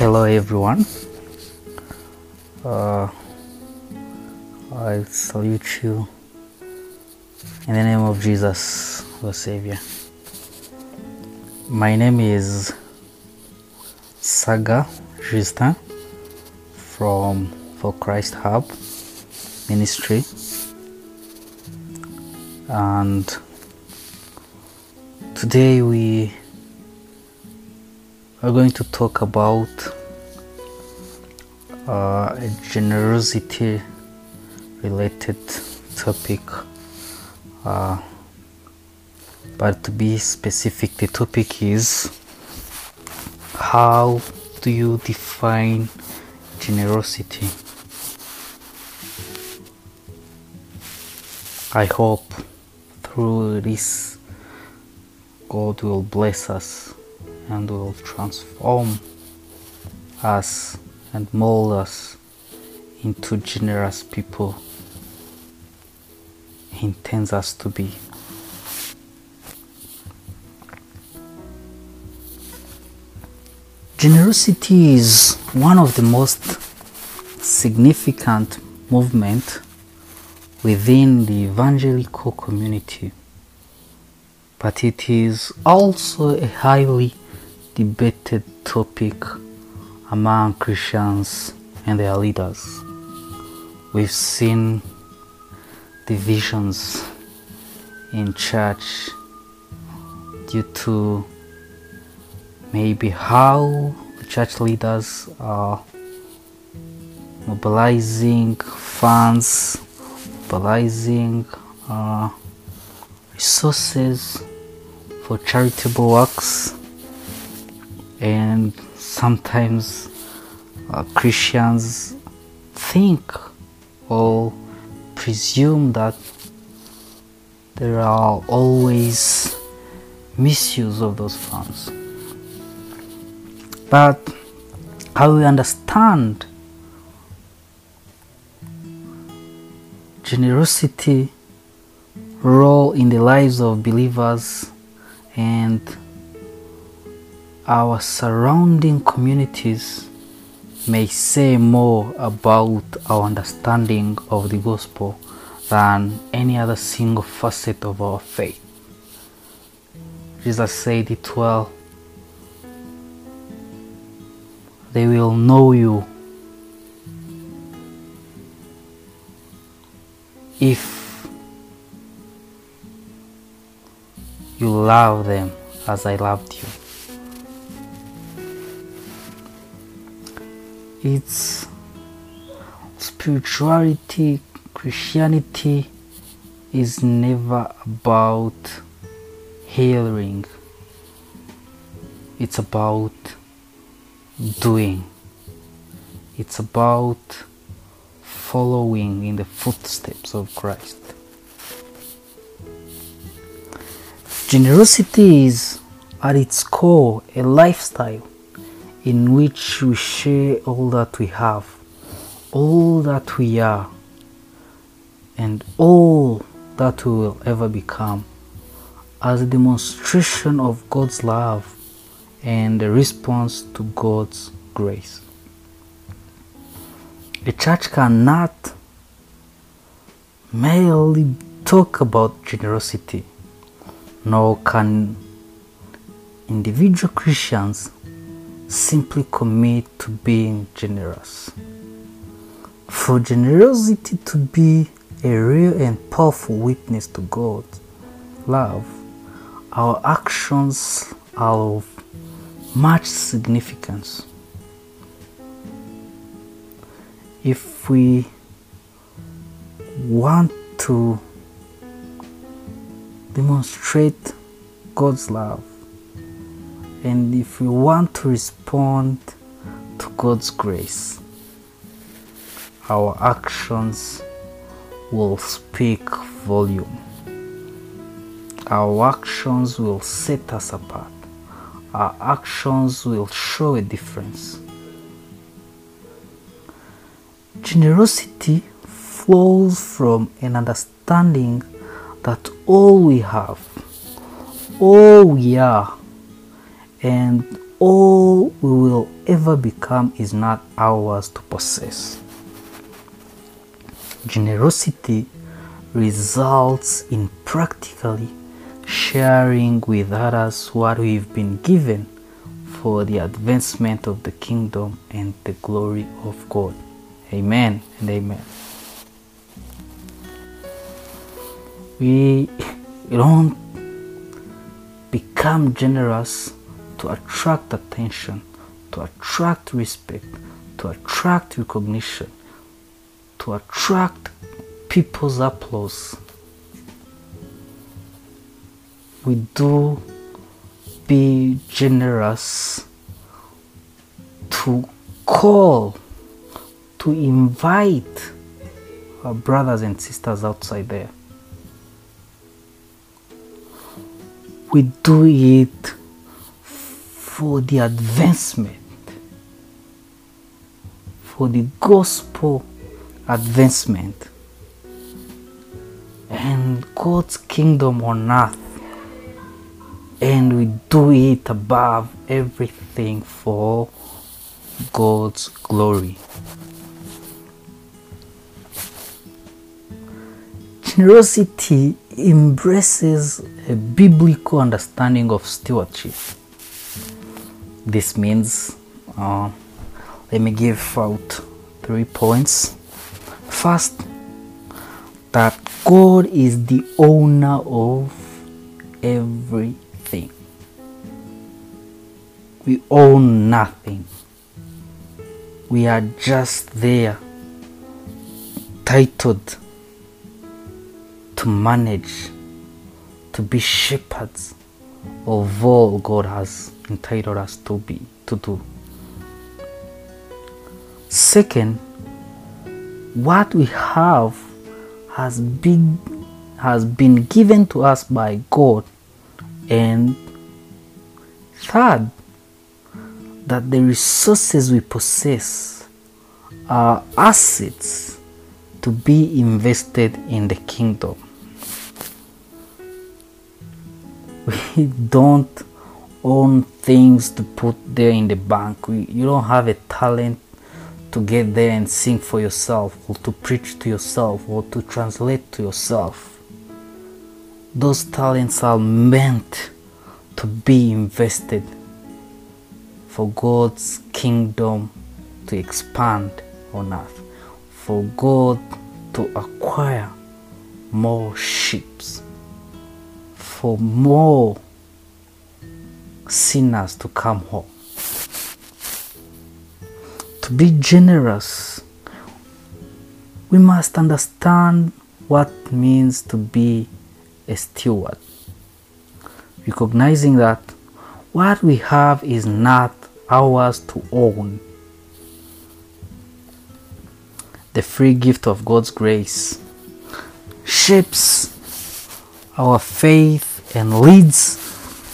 Hello, everyone. Uh, I salute you in the name of Jesus, the Savior. My name is Saga Justin from For Christ Hub Ministry, and today we are going to talk about uh, a generosity related topic. Uh, but to be specific, the topic is how do you define generosity? I hope through this God will bless us and will transform us and mold us into generous people He intends us to be. Generosity is one of the most significant movement within the evangelical community, but it is also a highly debated topic among Christians and their leaders. We've seen divisions in church due to maybe how the church leaders are mobilizing funds, mobilizing uh, resources for charitable works, and sometimes uh, Christians think or presume that there are always misuse of those funds. But how we understand generosity role in the lives of believers and our surrounding communities may say more about our understanding of the gospel than any other single facet of our faith. Jesus said it well they will know you if you love them as I loved you. It's spirituality, Christianity is never about hearing, it's about doing. It's about following in the footsteps of Christ. Generosity is at its core a lifestyle in which we share all that we have, all that we are, and all that we will ever become as a demonstration of God's love and a response to God's grace. A church cannot merely talk about generosity, nor can individual Christians simply commit to being generous. For generosity to be a real and powerful witness to God's love, our actions are of much significance. If we want to demonstrate God's love and if we want to respond to God's grace, our actions will speak volume. Our actions will set us apart our actions will show a difference. Generosity flows from an understanding that all we have, all we are, and all we will ever become is not ours to possess. Generosity results in practically sharing with others what we've been given for the advancement of the kingdom and the glory of God. Amen and amen. We don't become generous to attract attention, to attract respect, to attract recognition, to attract people's applause. We do be generous to call, to invite our brothers and sisters outside there. We do it for the advancement, for the gospel advancement, and God's kingdom on earth. And we do it above everything for God's glory. Generosity embraces a biblical understanding of stewardship. This means, uh, let me give out three points. First, that God is the owner of everything. We own nothing. We are just there, titled to manage, to be shepherds of all God has entitled us to be, to do. Second, what we have has been has been given to us by God and third that the resources we possess are assets to be invested in the kingdom we don't own things to put there in the bank. We, you don't have a talent to get there and sing for yourself or to preach to yourself or to translate to yourself. Those talents are meant to be invested for God's kingdom to expand on earth, for God to acquire more ships, for more sinners to come home. To be generous, we must understand what means to be a steward, recognizing that what we have is not ours to own. The free gift of God's grace shapes our faith and leads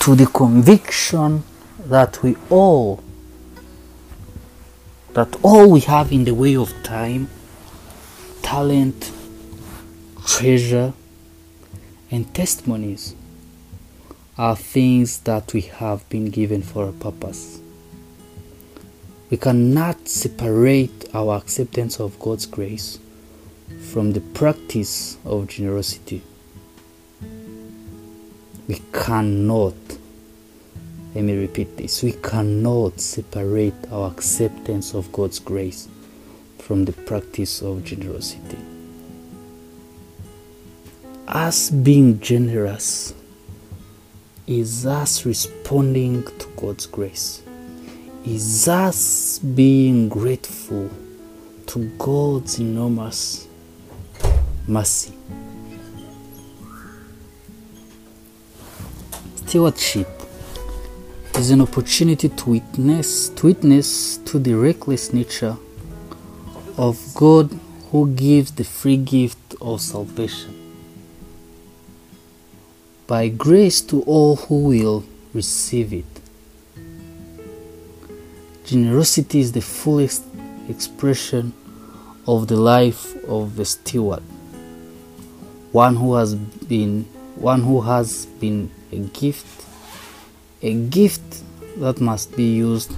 to the conviction that we all that all we have in the way of time, talent, treasure, and testimonies are things that we have been given for a purpose. We cannot separate our acceptance of God's grace from the practice of generosity. We cannot, let me repeat this, we cannot separate our acceptance of God's grace from the practice of generosity. Us being generous is us responding to God's grace, is us being grateful to God's enormous mercy. Stewardship is an opportunity to witness to witness to the reckless nature of God who gives the free gift of salvation. By grace to all who will receive it. Generosity is the fullest expression of the life of a steward, one who has been one who has been a gift, a gift that must be used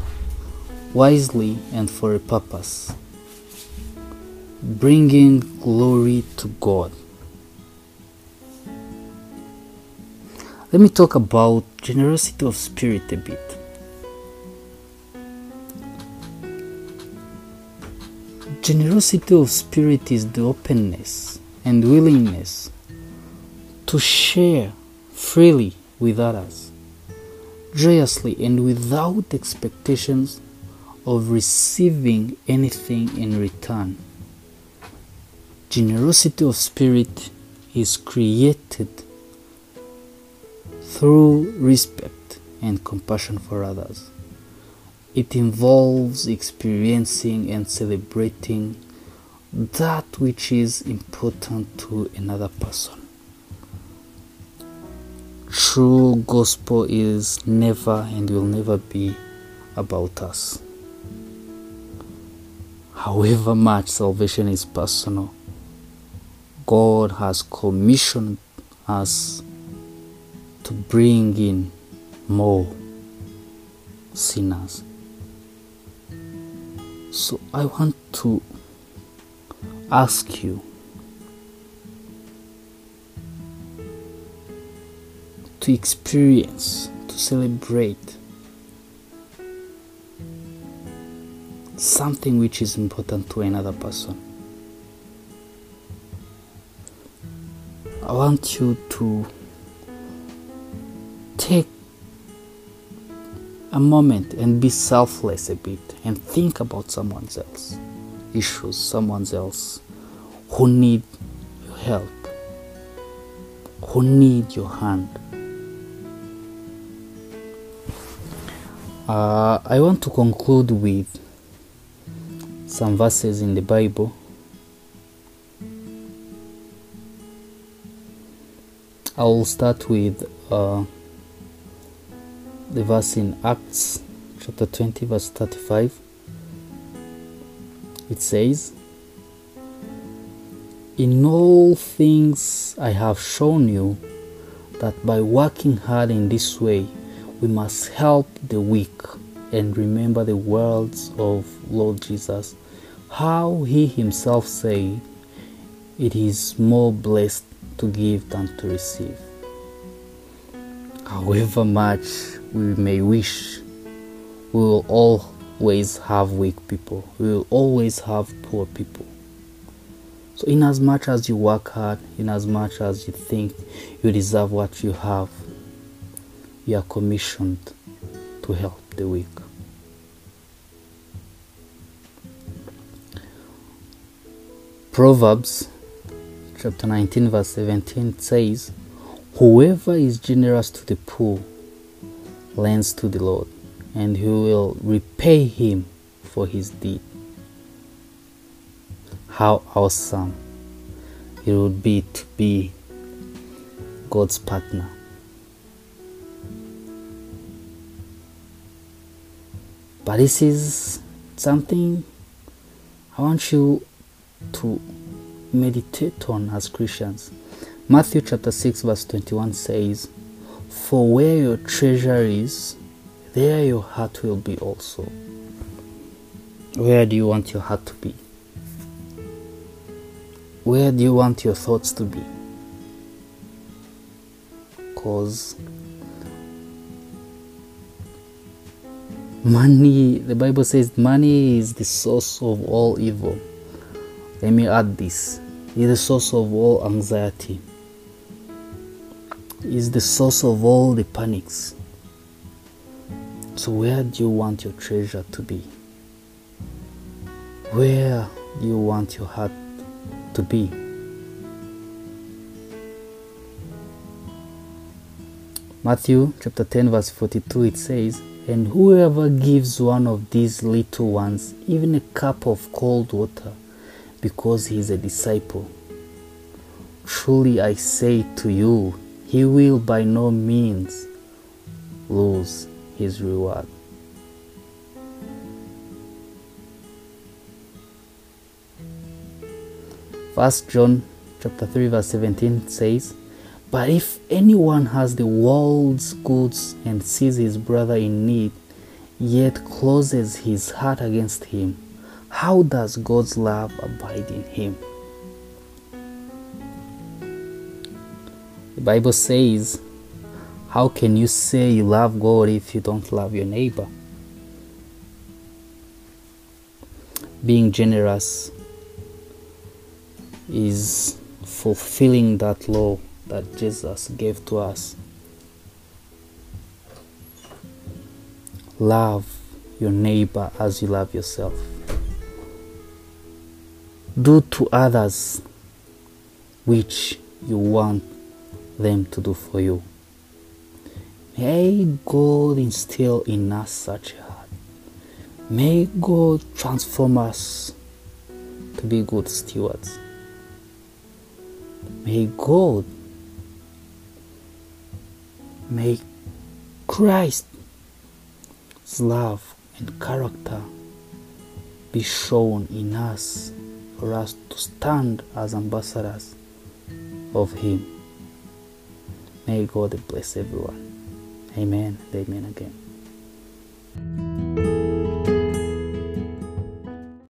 wisely and for a purpose, bringing glory to God. Let me talk about generosity of spirit a bit. Generosity of spirit is the openness and willingness to share freely with others, joyously and without expectations of receiving anything in return. Generosity of spirit is created through respect and compassion for others. It involves experiencing and celebrating that which is important to another person. True gospel is never and will never be about us. However much salvation is personal, God has commissioned us to bring in more sinners. So I want to ask you to experience, to celebrate something which is important to another person. I want you to take a moment and be selfless a bit and think about someone else issues someone else who need your help who need your hand uh, i want to conclude with some verses in the bible i will start with uh, the verse in Acts chapter 20, verse 35. It says, In all things I have shown you that by working hard in this way, we must help the weak and remember the words of Lord Jesus, how he himself said, It is more blessed to give than to receive. However much we may wish, we will always have weak people. We will always have poor people. So, in as much as you work hard, in as much as you think you deserve what you have, you are commissioned to help the weak. Proverbs chapter 19, verse 17 says, Whoever is generous to the poor lends to the Lord, and He will repay him for his deed. How awesome it would be to be God's partner. But this is something I want you to meditate on as Christians. Matthew chapter 6, verse 21 says, For where your treasure is, there your heart will be also. Where do you want your heart to be? Where do you want your thoughts to be? Because money, the Bible says, money is the source of all evil. Let me add this is the source of all anxiety is the source of all the panics. So, where do you want your treasure to be? Where do you want your heart to be? Matthew chapter 10, verse 42 it says, And whoever gives one of these little ones even a cup of cold water because he is a disciple, truly I say to you, he will by no means lose his reward. First John chapter 3 verse 17 says, But if anyone has the world's goods and sees his brother in need yet closes his heart against him, how does God's love abide in him? The Bible says, How can you say you love God if you don't love your neighbor? Being generous is fulfilling that law that Jesus gave to us. Love your neighbor as you love yourself. Do to others which you want them to do for you. May God instill in us such a heart. May God transform us to be good stewards. May God, may Christ's love and character be shown in us for us to stand as ambassadors of Him. May God bless everyone. Amen amen again.